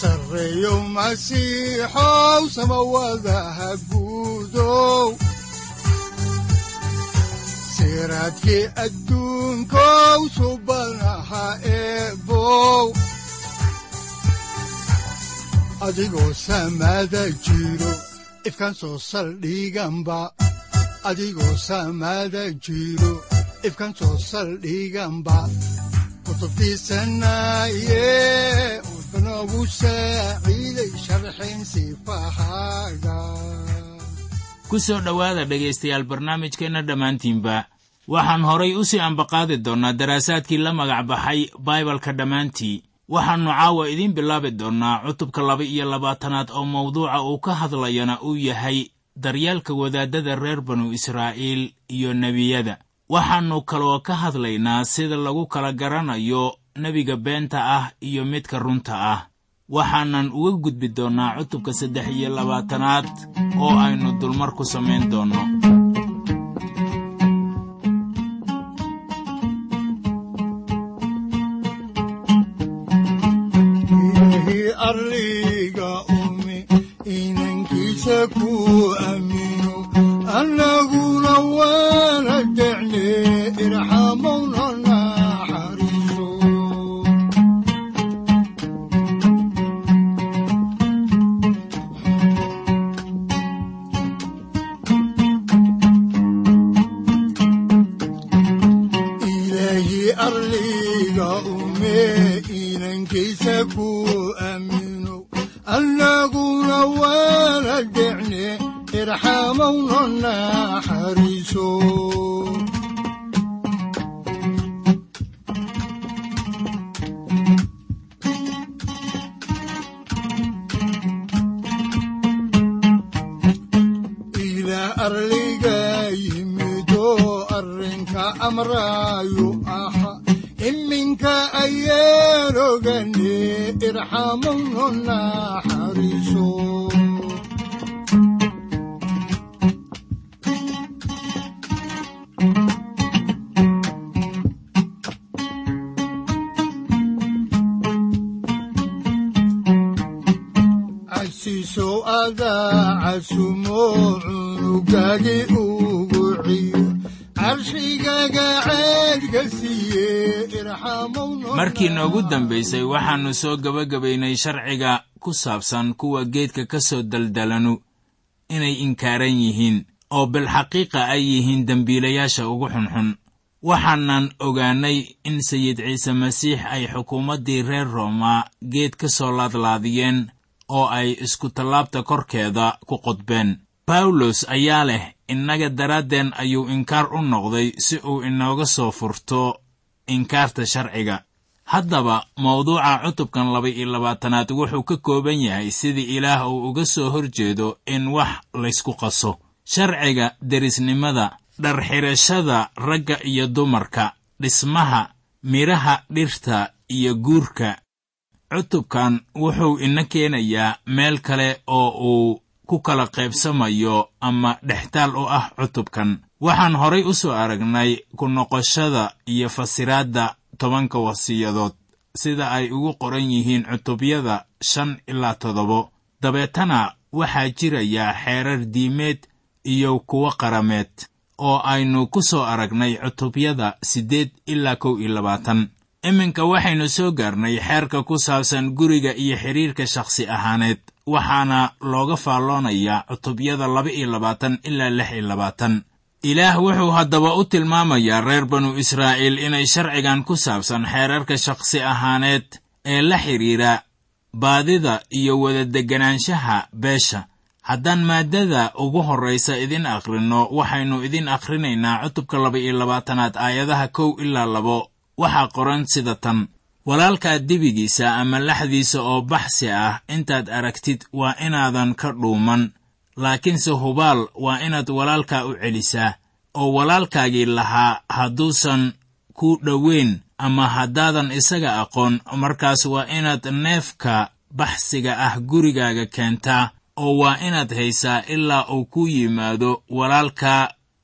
sareyow masiixow samawadaha guudow siraadkii adduunkow subanaha eebow adigoo samada jiro ifkaan soo saldhiganba kutubtiisanaye sifahaaga ku soo dhowaada dhegaystayaal barnaamijkeenna dhammaantiinba waxaan horay u sii ambaqaadi doonnaa daraasaadkii la magac baxay baibalka dhammaantii waxaannu caawa idiin bilaabi doonnaa cutubka laba iyo labaatanaad oo mawduuca uu ka hadlayana uu yahay daryeelka wadaaddada reer banu israa'iil iyo nebiyada waxaannu kaloo ka hadlaynaa sida lagu kala garanayo nebiga beenta ah iyo midka runta ah waxaanan uga gudbi doonnaa cutubka saddex iyo labaatanaad oo aynu dulmar ku samayn doonno. Ilaahi arliga umi inankiisa ku aamino annaguna waana decne irxamowna markii noogu dambaysay waxaannu soo gebagabaynay sharciga ku saabsan kuwa geedka ka soo daldalanu inay inkaaran yihiin oo bilxaqiiqa ay yihiin dembiilayaasha ugu xunxun. Waxaanan ogaannay in sayid ciise masiix ay xukuumaddii reer rooma geed ka soo laadlaadiyeen oo ay iskutallaabta korkeeda ku qodbeen bawlos ayaa leh innaga daraaddeen ayuu inkaar u noqday si uu inooga soo furto inkaarta sharciga haddaba mawduuca cutubkan laba iyo labaatanaad wuxuu ka kooban yahay sidii ilaah uu uga soo hor jeedo in wax laysku qaso. Sharciga derisnimada dharxidhashada ragga iyo dumarka dhismaha midhaha dhirta iyo guurka. Cutubkan wuxuu ina keenayaa meel kale oo uu ku kala qaybsamayo ama dhextaal u ah cutubkan. Waxaan horay u soo aragnay ku noqoshada iyo fasiraadda tobanka wasiyadood. Sida ay ugu qoran yihiin cutubyada shan ilaa toddobo. Dabeetana waxaa jiraya xeerar diimeed iyo kuwo qarameed oo aynu ku soo aragnay cutubyada siddeed ilaa kow iyo labaatan. Iminka waxaynu soo gaarnay xeerka ku saabsan guriga iyo xidhiirka shakhsi ahaaneed waxaana looga faalloonayaa cutubyada laba iyo labaatan ilaa lix iyo labaatan ilaah wuxuu haddaba u tilmaamayaa reer banu israa'iil inay sharcigan ku saabsan xeerarka shakhsi ahaaneed ee la xidhiira baadida iyo wadadeganaanshaha beesha. Haddaan maaddada ugu horraysa idin akhrinno waxaynu idin akhrinaynaa cutubka laba iyo labaatanaad aayadaha kow ilaa labo. Waxaa qoran sida tan. Walaalkaa dibigiisa ama laxdiisa oo baxsi ah intaad aragtid waa inaadan ka dhuuman laakiinse hubaal waa inaad walaalkaa u celisaa oo walaalkaagii lahaa hadduusan ku dhoweyn ama haddaadan isaga aqoon. Markaas waa inaad neefka baxsiga ah gurigaaga keentaa oo waa inaad haysaa ilaa uu ku yimaado walaalkaa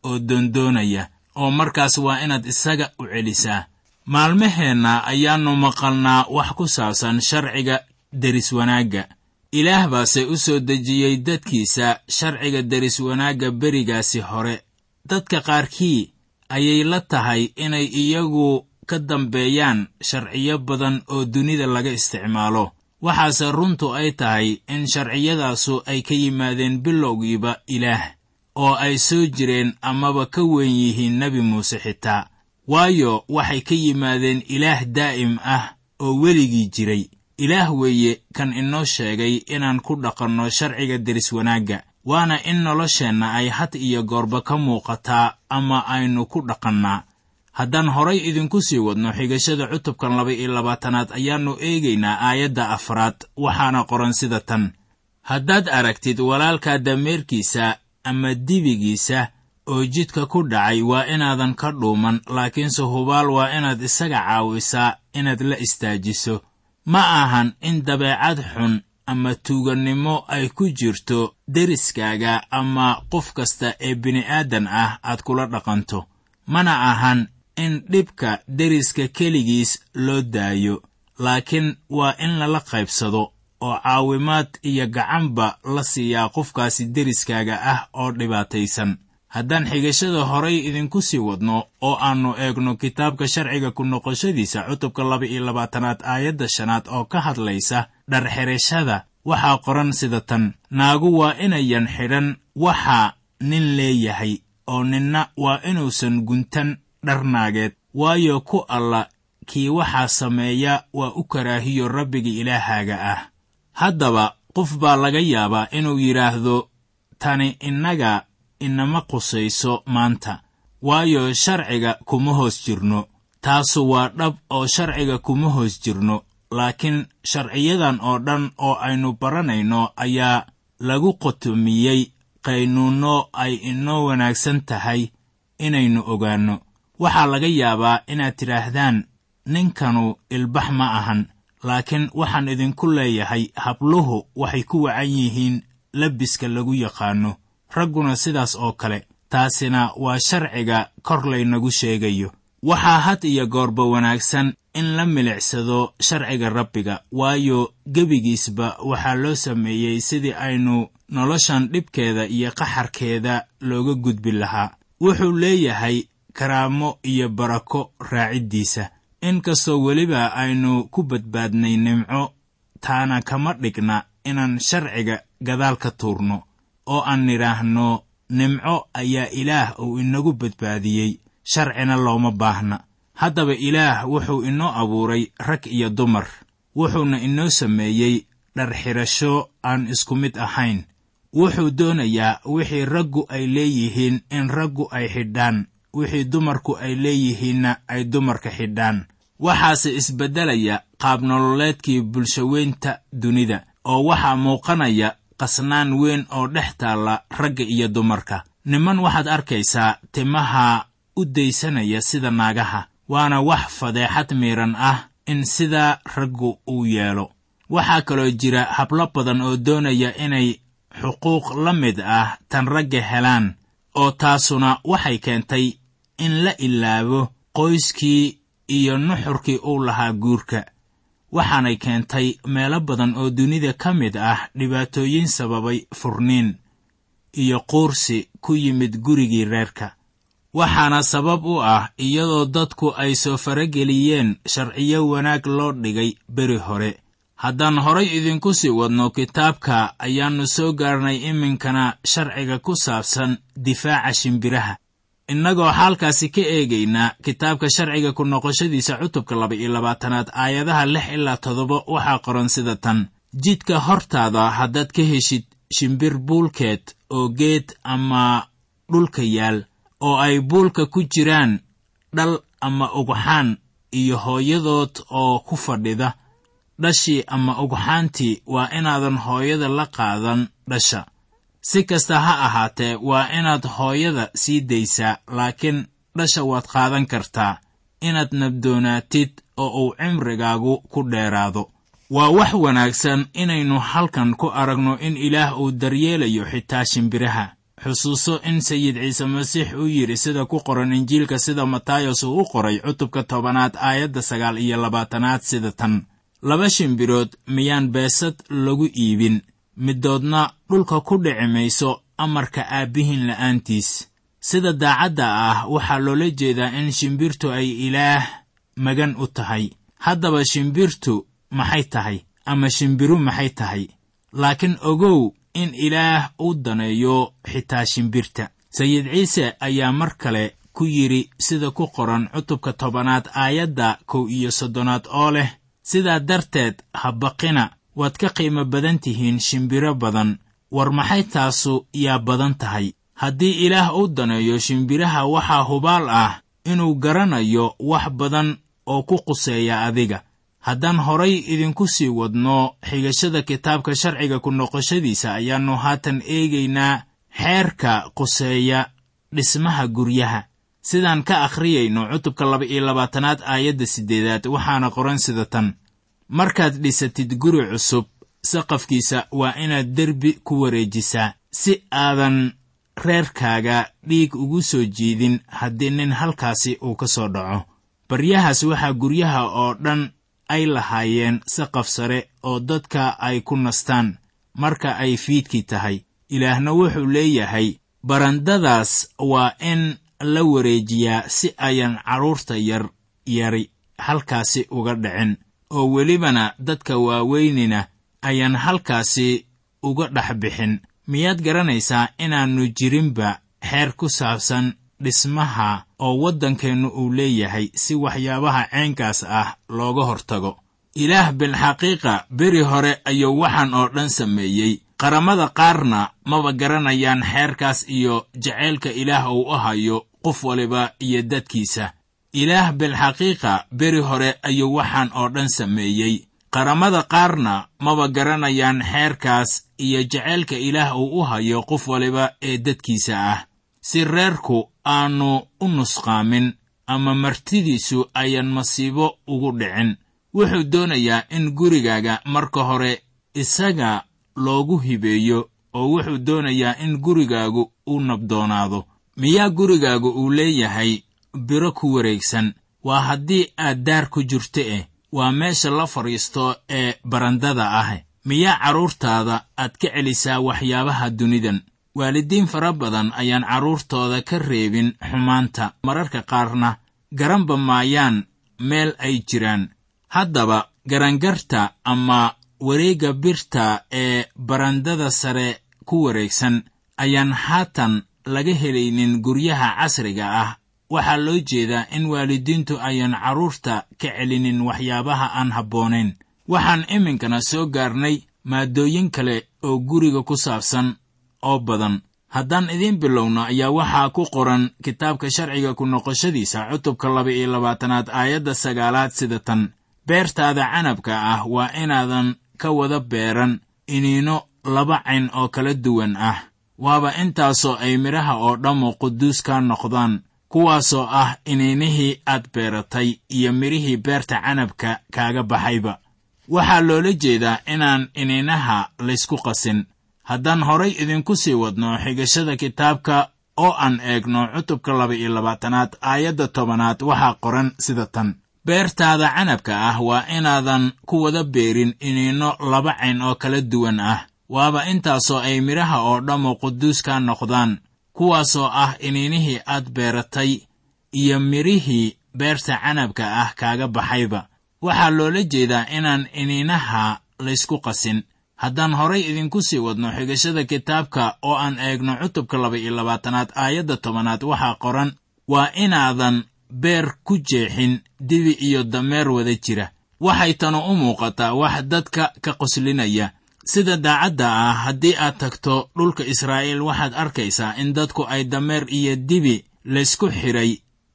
oo doondoonaya oo markaas waa inaad isaga u celisaa. Maalmaheenna ayaannu maqalnaa wax ku saabsan sharciga deris wanaagga ilaah baase u soo dejiyey dadkiisa sharciga deris wanaagga berigaasi hore. Dadka qaarkii ayay la tahay inay iyagu ka dambeeyaan sharciyo badan oo dunida laga isticmaalo. Waxaase runtu ay tahay in sharciyadaasu ay ka yimaadeen bilowgiiba ilaah oo ay soo jireen amaba ka weyn yihiin nebi muuse xitaa. Waayo waxay ka yimaadeen ilaah daa'im ah oo weligii jiray ilaah weeye kan inoo sheegay inaan ku dhaqanno sharciga deris wanaagga waana in nolosheenna ay had iyo goorba ka muuqataa ama aynu ku dhaqannaa. Haddaan horay idinku sii wadno xigashada cutubkan laba iyo labaatanaad ayaannu eegaynaa aayadda afraad waxaana qoran sida tan. Haddaad aragtid walaalkaa dameerkiisa ama dibigiisa oo jidka ku dhacay waa inaadan ka dhuuman laakiinse hubaal waa inaad isaga caawisaa inaad la istaajiso ma ahan in dabeecad xun ama tuugannimo ay ku jirto deriskaaga ama qof kasta ee bini'aadan ah aad kula dhaqanto mana ahan in dhibka deriska keligiis loo daayo laakiin waa in lala qaybsado oo caawimaad iyo gacanba la siiyaa qofkaasi deriskaaga ah oo dhibaataysan haddaan xigashada horay idinku sii wadno oo aannu eegno kitaabka sharciga ku noqoshadiisa cutubka laba iyo labaatanaad aayadda shanaad oo ka hadlaysa dharxirashada waxaa qoran sida tan naagu waa inayan xidhan waxa nin leeyahay oo ninna waa inuusan guntan dhar naageed. Waayo ku alla kii waxaa sameeya waa u karaahiyo rabbiga ilaahaaga ah. Haddaba qof baa laga yaabaa inuu yidhaahdo tani innaga inama qusayso maanta. Waayo sharciga kuma hoos jirno. Taasu waa dhab oo sharciga kuma hoos jirno. Laakiin sharciyadan oo dhan oo aynu baranayno ayaa lagu qotomiyey qaynuunno ay inoo wanaagsan tahay inaynu ogaanno. Waxaa laga yaabaa inaad tidhaahdaan ninkanu ilbax ma ahan laakiin waxaan idinku leeyahay habluhu waxay ku wacan yihiin labiska lagu yaqaanno ragguna sidaas oo kale taasina waa sharciga kor laynagu sheegayo. Waxaa had iyo goorba wanaagsan in la milicsado sharciga rabbiga waayo gebigiisba waxaa loo sameeyey sidii aynu noloshan dhibkeeda iyo qaxarkeeda looga gudbi lahaa. Wuxuu leeyahay karaamo iyo barako raaciddiisa. Inkastoo weliba aynu ku badbaadnay nimco taana kama dhigna inaan sharciga gadaal ka tuurno oo aan nidhaahno nimco ayaa ilaah uu inagu badbaadiyey sharcina looma baahna. Haddaba ilaah wuxuu inoo abuuray rag iyo dumar. Wuxuuna inoo sameeyey dharxidhasho aan isku mid ahayn. Wuxuu doonayaa wixii raggu ay leeyihiin in raggu ay xidhaan wixii dumarku ay leeyihiinna ay dumarka xidhaan. Waxaase isbeddelaya qaabnololeedkii bulshaweynta dunida oo waxaa muuqanaya qasnaan weyn oo dhex taalla ragga iyo dumarka. Niman waxaad arkaysaa timaha u daysanaya sida naagaha waana wax fadeexad miidhan ah in sidaa raggu uu yeelo. Waxaa kaloo jira hablo badan oo doonaya inay xuquuq la mid ah tan ragga helaan oo taasuna waxay keentay in la ilaabo qoyskii iyo nuxurkii uu lahaa guurka waxaanay keentay meelo badan oo dunida ka mid ah dhibaatooyin sababay furniin iyo quursi ku yimid gurigii reerka. Waxaana sabab u ah iyadoo dadku ay soo farageliyeen sharciyo wanaag loo dhigay beri hore. Haddaan horay idinku sii wadno kitaabka ayaannu soo gaarnay iminkana sharciga ku saabsan difaaca shimbiraha innagoo xaalkaasi ka eegaynaa kitaabka sharciga ku noqoshadiisa cutubka laba iyo labaatanaad aayadaha lix ilaa toddoba waxaa qoran sida tan. Jidka hortaada haddaad ka heshid shimbir buulkeed oo geed ama dhulka yaal oo ay buulka ku jiraan dhal ama ugxaan iyo hooyadood oo ku fadhida dhashii ama ugxaantii waa inaadan hooyada la qaadan dhasha si kasta ha ahaatee waa inaad hooyada sii daysaa laakiin dhasha waad qaadan kartaa inaad nabdoonaatid oo uu cimrigaagu ku dheeraado. Waa wax wanaagsan inaynu halkan ku aragno in ilaah uu daryeelayo xitaa shimbiraha. Xusuuso in sayid ciise masiix uu yidhi sida ku qoran injiilka sida matayos uu u qoray cutubka tobanaad aayadda sagaal iyo labaatanaad sida tan. Laba shimbirood miyaan beesad lagu iibin middoodna dhulka ku dhici mayso amarka aabbihin la'aantiis. Sida daacadda ah waxaa loola jeedaa in shimbirtu ay ilaah magan u tahay. Haddaba shimbirtu maxay tahay? Ama shimbiru maxay tahay? Laakiin ogow in ilaah u daneeyo xitaa shimbirta. Sayid ciise ayaa mar kale ku yidhi sida ku qoran cutubka tobanaad aayadda kow iyo soddonaad oo leh sidaa darteed ha baqina waad ka qiimo badan tihiin shimbiro badan. War maxay taasu yaa badan tahay? Haddii ilaah u daneeyo shimbiraha waxaa hubaal ah inuu garanayo wax badan oo ku quseeya adiga. Haddaan horay idinku sii wadno xigashada kitaabka sharciga ku noqoshadiisa ayaannu haatan eegaynaa xeerka quseeya dhismaha guryaha. Sidaan ka akhriyayno cutubka laba iyo labaatanaad aayadda siddeedaad waxaana qoran sida tan markaad dhisatid guri cusub saqafkiisa waa inaad derbi ku wareejisaa si aadan reerkaaga dhiig ugu soo jiidin haddii nin halkaasi uu ka soo dhaco. Baryahaas waxaa guryaha oo dhan ay lahaayeen saqaf sare oo dadka ay ku nastaan marka ay fiidkii tahay. Ilaahna wuxuu leeyahay barandadaas waa in la wareejiyaa si ayan carruurta yar yari halkaasi uga dhicin oo welibana dadka waaweynina ayaan halkaasi uga dhex bixin. Miyaad garanaysaa inaannu jirinba xeer ku saabsan dhismaha oo waddankeennu uu leeyahay si waxyaabaha ceenkaas ah looga hortago? Ilaah bilxaqiiqa beri hore ayuu waxaan oo dhan sameeyey. Qaramada qaarna maba garanayaan xeerkaas iyo jacaylka ilaah uu u hayo qof waliba iyo dadkiisa ilaah bilxaqiiqa beri hore ayuu waxaan oo dhan sameeyey. Qaramada qaarna maba garanayaan xeerkaas iyo jacaylka ilaah uu u hayo qof waliba ee dadkiisa ah. Si reerku aanu u nusqaamin ama martidiisu ayan masiibo ugu dhicin. Wuxuu doonayaa in gurigaaga marka hore isaga loogu hibeeyo oo wuxuu doonayaa in gurigaagu u nabdoonaado. Miyaa gurigaagu uu leeyahay biro ku wareegsan. Waa haddii aad daar ku jirto eh waa meesha la fadhiisto ee barandada ah miyaa carruurtaada aad ka celisaa waxyaabaha dunidan? Waalidiin fara badan ayaan carruurtooda ka reebin xumaanta. Mararka qaarna garanba maayaan meel ay jiraan. Haddaba garangarta ama wareegga birta ee barandada sare ku wareegsan ayaan haatan laga helaynin guryaha casriga ah waxaa loo jeedaa in waalidiintu ayaan carruurta ka celinin waxyaabaha aan habboonayn. Waxaan iminkana soo gaarnay maaddooyin kale oo guriga ku saabsan oo badan. Haddaan idiin bilowno ayaa waxaa ku qoran kitaabka sharciga ku noqoshadiisa cutubka laba iyo labaatanaad aayadda sagaalaad sida tan. Beertaada canabka ah waa inaadan ka wada beeran iniino laba cayn oo kala duwan ah. Waaba intaasoo ay midhaha oo dhammu quduus ka noqdaan kuwaasoo ah iniinihii aad beeratay iyo midhihii beerta canabka kaaga baxayba. Waxaa loola jeedaa inaan iniinaha laysku qasin. Haddaan horay idinku sii wadno xigashada kitaabka oo aan eegno cutubka laba iyo labaatanaad aayadda tobanaad waxaa qoran sida tan. Beertaada canabka ah waa inaadan ku wada beerin iniinno laba cayn oo kala duwan ah. Waaba intaasoo ay midhaha oo dhammu quduus ka noqdaan kuwaasoo ah iniinihii aad beeratay iyo midhihii beerta canabka ah kaaga baxayba. Waxaa loola jeedaa inaan iniinaha laysku qasin. Haddaan horay idinku sii wadno xigashada kitaabka oo aan eegno cutubka laba iyo labaatanaad aayadda tobanaad waxaa qoran waa inaadan beer ku jeexin dibi iyo dameer wada jira. Waxay tanu u muuqataa wax dadka ka qoslinaya sida daacadda ah haddii aad tagto dhulka israa'iil waxaad arkaysaa in dadku ay dameer iyo dibi laysku xidhay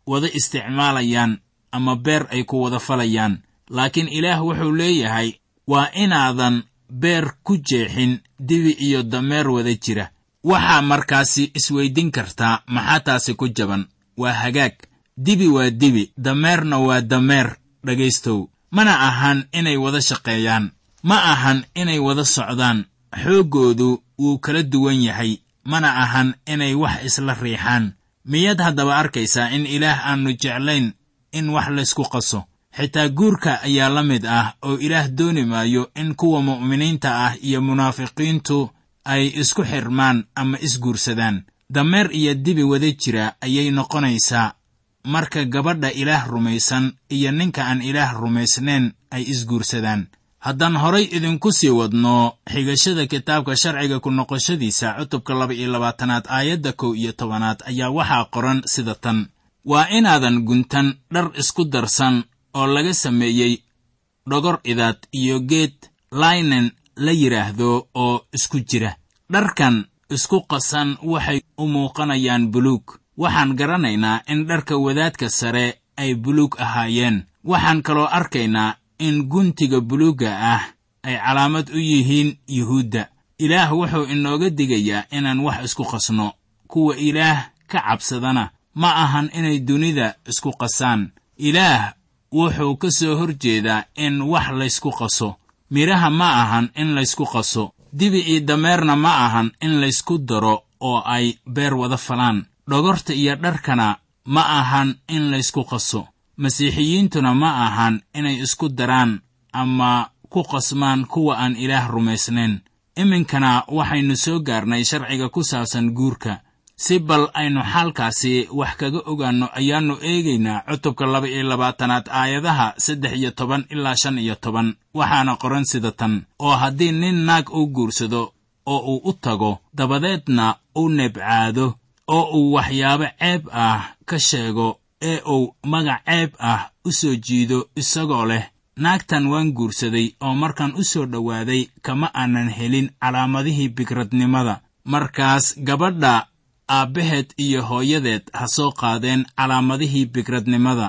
wada isticmaalayaan ama beer ay ku wada falayaan. Laakiin ilaah wuxuu leeyahay waa inaadan beer ku jeexin dibi iyo dameer wada jira. Waxaa markaasi isweydin kartaa maxaa taasi ku jaban? Waa hagaag. Dibi waa dibi dameerna waa dameer dhegaystow mana ahan inay wada shaqeeyaan ma ahan inay wada socdaan xooggoodu wuu kala duwan yahay mana ahan inay wax isla riixaan. Miyaad haddaba arkaysaa in ilaah aannu jeclayn in wax laysku qaso. Xitaa guurka ayaa la mid ah oo ilaah dooni maayo in kuwa mu'miniinta ah iyo munaafiqiintu ay isku xirmaan ama isguursadaan. Dameer iyo dibi wada jira ayay noqonaysaa. Marka gabadha ilaah rumaysan iyo ninka aan ilaah rumaysnayn ay isguursadaan haddaan horay idinku sii wadno xigashada kitaabka sharciga ku noqoshadiisa cutubka laba iyo labaatanaad aayadda kow iyo tobanaad ayaa waxaa qoran sida tan. Waa inaadan guntan dhar isku darsan oo laga sameeyey dhogor idaad iyo geed laynen la yidhaahdo oo isku jira. Dharkan isku qasan waxay u muuqanayaan buluug. Waxaan garanaynaa in dharka wadaadka sare ay buluug ahaayeen. Waxaan kaloo arkaynaa in guntiga buluugga ah ay calaamad u yihiin yuhuudda. Ilaah wuxuu inooga digayaa inaan wax isku qasno kuwa ilaah ka cabsadana. Ma ahan inay dunida isku qasaan. Ilaah wuxuu ka soo hor jeedaa in wax laysku qaso. Midhaha ma ahan in laysku qaso. Dibi iyo dameerna ma ahan in laysku daro oo ay beer wada falaan. Dhogorta iyo dharkana ma ahan in laysku qaso masiixiyiintuna ma ahan inay isku daraan ama ku qasmaan kuwa aan ilaah rumaysnayn. Iminkana waxaynu soo gaarnay sharciga ku saabsan guurka. Si bal aynu xaalkaasi wax kaga ogaanno ayaannu eegaynaa cutubka laba iyo labaatanaad aayadaha saddex iyo toban ilaa shan iyo toban. Waxaana qoran sida tan oo haddii nin naag uu guursado oo uu u tago dabadeedna uu nebcaado oo uu waxyaabo ceeb ah ka sheego ee uu magac ceeb ah u soo jiido isagoo leh naagtan waan guursaday oo markaan u soo dhowaaday kama aanan helin calaamadihii bikradnimada markaas gabadha aabbaheed iyo hooyadeed ha soo qaadeen calaamadihii bikradnimada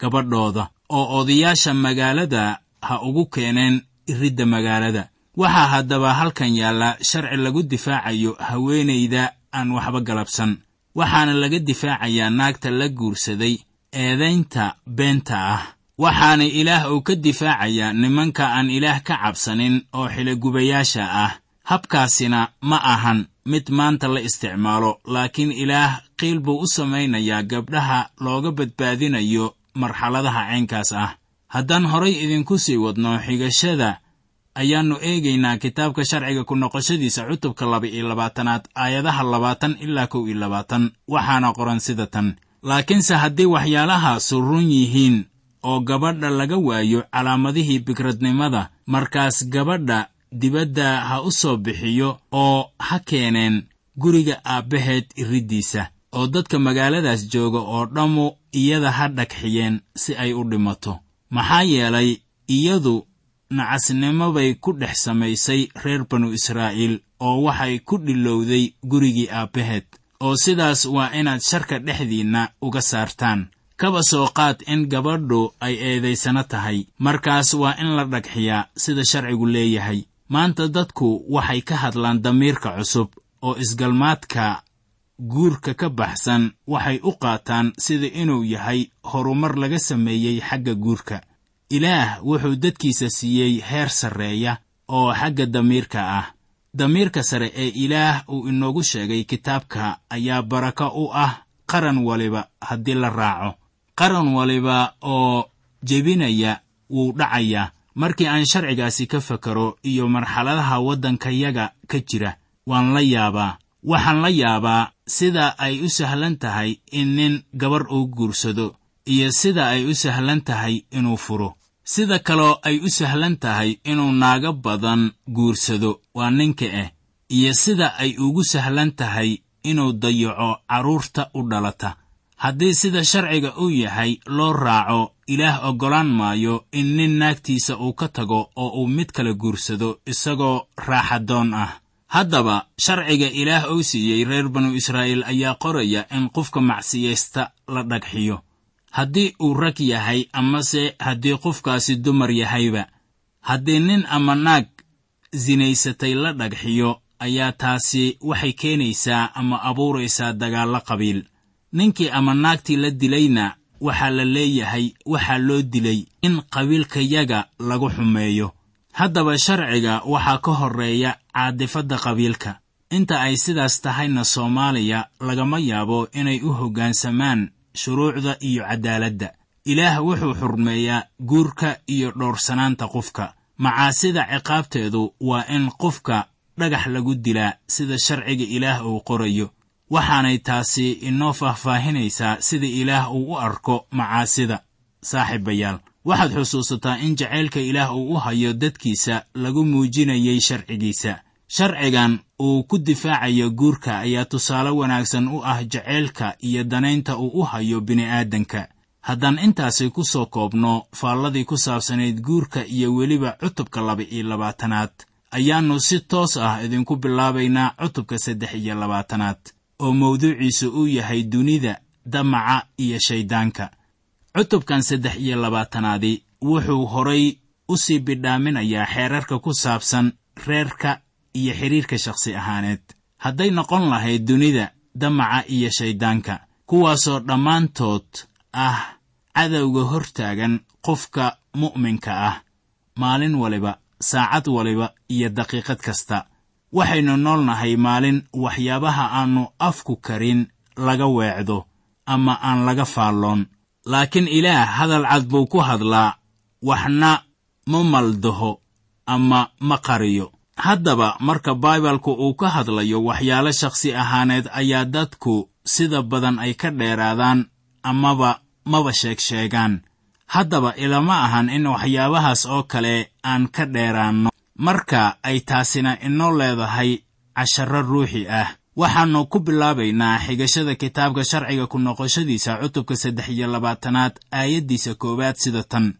gabadhooda oo odayaasha magaalada ha ugu keeneen iridda magaalada. Waxaa haddaba halkan yaalla sharci lagu difaacayo haweenayda aan waxba galabsan waxaana laga difaacayaa naagta la guursaday eedaynta beenta ah. Waxaana ilaah uu ka difaacayaa nimanka aan ilaah ka cabsanin oo xiligubayaasha ah. Habkaasina ma ahan mid maanta la isticmaalo laakiin ilaah qiil buu u samaynayaa gabdhaha looga badbaadinayo marxaladaha caynkaas ah. Haddaan horay idinku sii wadno xigashada ayaannu eegaynaa kitaabka sharciga ku noqoshadiisa cutubka laba iyo labaatanaad aayadaha labaatan ilaa kow iyo labaatan. Waxaana qoran sida tan. Laakiinse haddii waxyaalahaasu run yihiin oo gabadha laga waayo calaamadihii bikradnimada markaas gabadha dibadda ha u soo bixiyo oo ha keeneen guriga aabbaheed iriddiisa oo dadka magaaladaas jooga oo dhammu iyada ha dhagxiyeen si ay u dhimato. Maxaa yeelay iyadu nacasnimo bay ku dhex samaysay reer banu israa'iil oo waxay ku dhilowday gurigii aabbaheed oo sidaas waa inaad sharka dhexdiinna uga saartaan. Kaba soo qaad in gabadhu ay eedaysano tahay. Markaas waa in la dhagxiyaa sida sharcigu leeyahay. Maanta dadku waxay ka hadlaan damiirka cusub oo isgalmaadka guurka ka baxsan waxay u qaataan sida inuu yahay horumar laga sameeyey xagga guurka ilaah wuxuu dadkiisa siiyey heer sarreeya oo xagga damiirka ah. Damiirka sare ee ilaah uu inoogu sheegay kitaabka ayaa barako u ah qaran waliba haddii la raaco. Qaran waliba oo jebinaya wuu dhacayaa markii aan sharcigaasi ka fakaro iyo marxaladaha waddankayaga ka jira waan la yaabaa. Waxaan la yaabaa sida ay u sahlan tahay in nin gabar uu guursado iyo sida ay u sahlan tahay inuu furo. Sida kaloo ay u sahlan tahay inuu naago badan guursado waa ninka ah iyo sida ay ugu sahlan tahay inuu dayaco carruurta u dhalata. Haddii sida sharciga uu yahay loo raaco ilaah oggolaan maayo in nin naagtiisa uu ka tago oo uu mid kale guursado isagoo raaxadoon ah. Haddaba sharciga ilaah uu siiyey reer banu israa'iil ayaa qoraya in qofka macsiyaysta la dhagxiyo haddii uu rag yahay amase haddii qofkaasi dumar yahayba. Haddii nin ama naag sinaysatay la dhagxiyo ayaa taasi waxay keenaysaa ama abuuraysaa dagaallo qabiil. Ninkii ama naagtii la dilayna waxaa la leeyahay waxaa loo dilay in qabiilkayaga lagu xumeeyo. Haddaba sharciga waxaa ka horreeya caadifadda qabiilka. Inta ay sidaas tahayna soomaaliya lagama yaabo inay u hoggaansamaan shuruucda iyo caddaaladda ilaah wuxuu xurmeeyaa guurka iyo dhowrsanaanta qofka. Macaasida ciqaabteedu waa in qofka dhagax lagu dilaa sida sharciga ilaah uu qorayo. Waxaanay taasi inoo faahfaahinaysaa sida ilaah uu u arko macaasida saaxiibayaal. Waxaad xusuusataa in jacaylka ilaah uu u hayo dadkiisa lagu muujinayay sharcigiisa sharcigan uu ku difaacayo guurka ayaa tusaale wanaagsan u ah jacaylka iyo danaynta uu u hayo bini'aadanka. Haddaan intaasi ku soo koobno faalladii ku saabsanayd guurka iyo weliba cutubka laba-iyo labaatanaad ayaannu si toos ah idinku bilaabaynaa cutubka saddex iyo labaatanaad oo mawduuciisu uu yahay dunida damaca iyo shayddaanka cutubkan saddex iyo labaatanaadi wuxuu horay u sii bidhaaminayaa xeerarka ku saabsan reerka iyo xidhiirka shakhsi ahaaneed. Hadday noqon lahayd dunida damaca iyo shayddaanka kuwaasoo dhammaantood ah cadowga hortaagan qofka mu'minka ah maalin waliba saacad waliba iyo daqiiqad kasta. Waxaynu nool nahay maalin waxyaabaha aannu afku karin laga weecdo ama aan laga faalloon. Laakiin ilaah hadal cad buu ku hadlaa waxna ma maldaho ama ma qariyo haddaba marka baibalku uu ka hadlayo waxyaalo shakhsi ahaaneed ayaa dadku sida badan ay ka dheeraadaan amaba maba sheeg sheegaan haddaba ilama ahan in waxyaabahaas oo kale aan ka dheeraanno. Marka ay taasina inoo leedahay casharro ruuxi ah. Waxaannu ku bilaabaynaa xigashada kitaabka sharciga ku noqoshadiisa cutubka saddex iyo labaatanaad aayaddiisa koowaad sida tan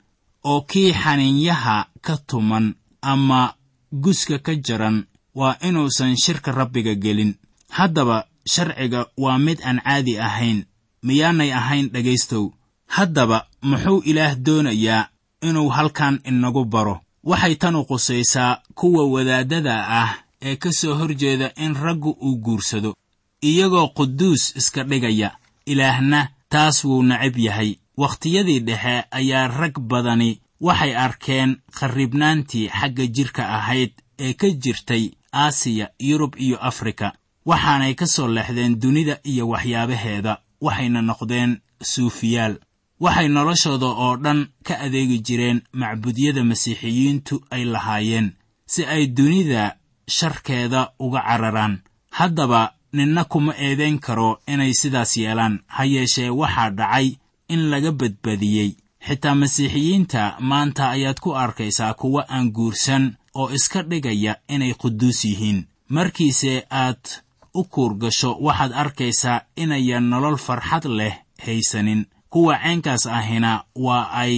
oo kii xaniinyaha ka tuman ama guska ka jaran waa inuusan shirka rabbiga gelin. Haddaba sharciga waa mid aan caadi ahayn miyaanay ahayn dhegaystow haddaba muxuu ilaah doonayaa inuu halkan inagu baro? Waxay tanu qusaysaa kuwa wadaaddada ah ee ka soo horjeeda in raggu uu guursado iyagoo quduus iska dhigaya ilaahna taas wuu necab yahay. Wakhtiyadii dhexe ayaa rag badani waxay arkeen kharribnaantii xagga jidhka ahayd ee ka jirtay aasiya yurub iyo afrika waxaanay ka soo leexdeen dunida iyo waxyaabaheeda waxayna noqdeen suufiyaal. Waxay noloshooda oo dhan ka adeegi jireen macbudyada masiixiyiintu ay lahaayeen si ay dunida sharkeeda uga cararaan. Haddaba ninna kuma eedayn karo inay sidaas yeelaan ha yeeshee waxaa dhacay in laga badbadiyey xitaa masiixiyiinta maanta ayaad ku arkaysaa kuwa aan guursan oo iska dhigaya inay quduus yihiin. Markiise aad u kuurgasho waxaad arkaysaa inayan nolol farxad leh haysanin. Kuwa ceenkaas ahina waa ay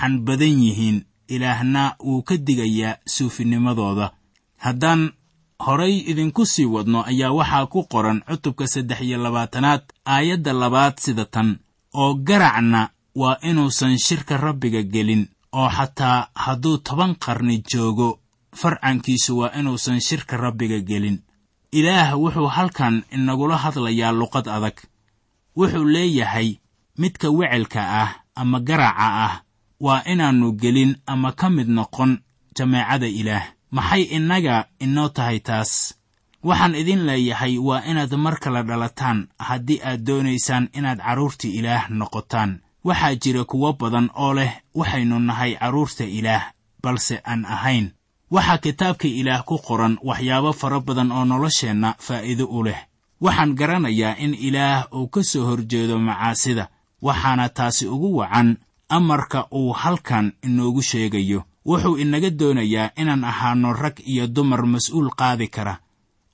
xanbadan yihiin. Ilaahna wuu ka digayaa suufinimadooda. Haddaan horay idinku sii wadno ayaa waxaa ku qoran cutubka saddex iyo labaatanaad aayadda labaad sida tan oo garacna waa inuusan shirka rabbiga gelin oo xataa hadduu toban qarni joogo farcankiisu waa inuusan shirka rabbiga gelin. Ilaah wuxuu halkan inagula hadlayaa luqad adag. Wuxuu leeyahay midka wecelka ah ama garaca ah waa inaannu gelin ama ka mid noqon jameecada ilaah. Maxay innaga inoo tahay taas? Waxaan idin leeyahay waa inaad mar kale dhalataan haddii aad doonaysaan inaad carruurta ilaah noqotaan waxaa jira kuwo badan oo leh waxaynu nahay carruurta ilaah balse aan ahayn. Waxaa kitaabka ilaah ku qoran waxyaabo fara badan oo nolosheenna faa'iido u leh. Waxaan garanayaa in ilaah uu ka soo horjeedo macaasida waxaana taasi ugu wacan amarka uu halkan inoogu sheegayo. Wuxuu inaga doonayaa inaan ahaanno rag iyo dumar mas'uul qaadi kara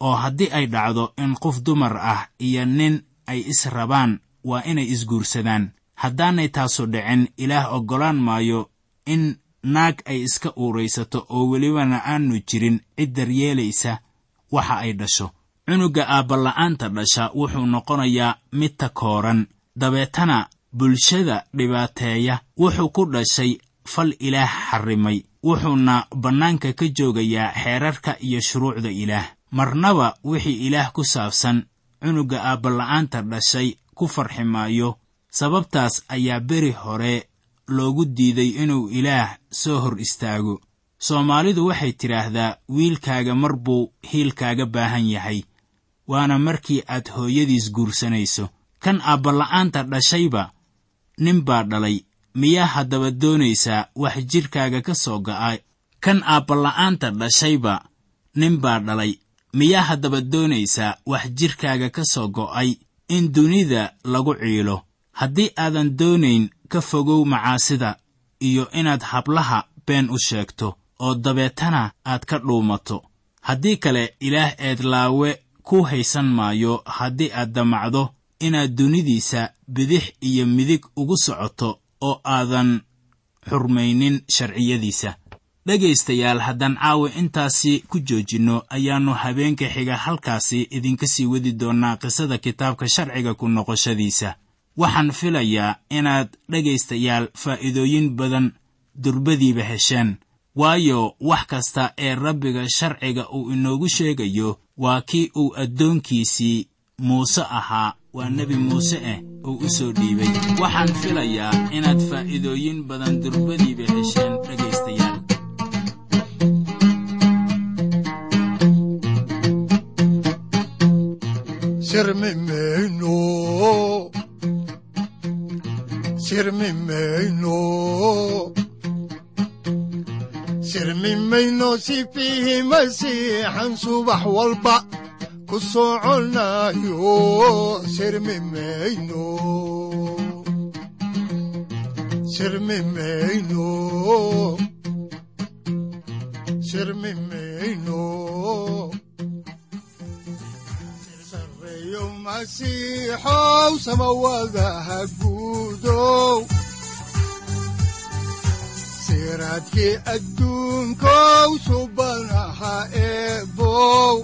oo haddii ay dhacdo in qof dumar ah iyo nin ay is rabaan waa inay isguursadaan haddaanay taasu dhicin ilaah oggolaan maayo in naag ay iska uuraysato oo welibana aanu jirin cid daryeelaysa waxa ay dhasho. Cunugga aabbala-aanta dhasha wuxuu noqonayaa mid takooran dabeetana bulshada dhibaateeya wuxuu ku dhashay fal ilaah xarrimay wuxuuna bannaanka ka joogayaa xeerarka iyo shuruucda ilaah. Marnaba wixii ilaah ku saabsan cunugga aabbala-aanta dhashay ku farxi maayo sababtaas ayaa beri hore loogu diiday inuu ilaah soo hor istaago. Soomaalidu waxay tidhaahdaa wiilkaaga mar buu hiilkaaga baahan yahay waana markii aad hooyadiis guursanayso. Kan aabbala-aanta dhashayba nin baa dhalay. Miyaa haddaba doonaysaa wax jidhkaaga ka soo go'a kan aabbala-aanta dhashayba nin baa dhalay. Miyaa haddaba doonaysaa wax jidhkaaga ka soo go'ay in dunida lagu ciilo haddii aadan doonayn ka fogow macaasida iyo inaad hablaha been u sheegto oo dabeetana aad ka dhuumato. Haddii kale ilaah eedlaawe ku haysan maayo haddii aad damacdo inaad dunidiisa bidix iyo midig ugu socoto oo aadan xurmaynin sharciyadiisa. Dhegaystayaal haddaan caawa intaasi ku joojinno ayaannu habeenka xiga halkaasi idinka sii wadi doonnaa qisada kitaabka sharciga ku noqoshadiisa waxaan filayaa inaad dhegaystayaal faa'iidooyin badan durbadiiba hesheen waayo wax kasta ee rabbiga sharciga uu inoogu sheegayo waa kii uu addoonkiisii muuse ahaa waa nebi muuse ah uu u soo dhiibay. Waxaan filayaa inaad faa'iidooyin badan durbadiiba hesheen dhegaystayaal sirmi mayno mayno sifiihi masiixan subax walba ku soconayo sirmi mayno sirmi mayno masiixow samawadaha guudow siraadkii adduunkow subanaha eebow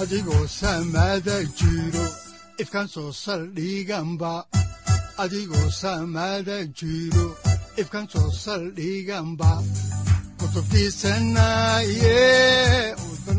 adigoo samaada jiro ifkan soo saldhiganba adigoo samaada jiro ifkan soo saldhiganba kutubtiisanaye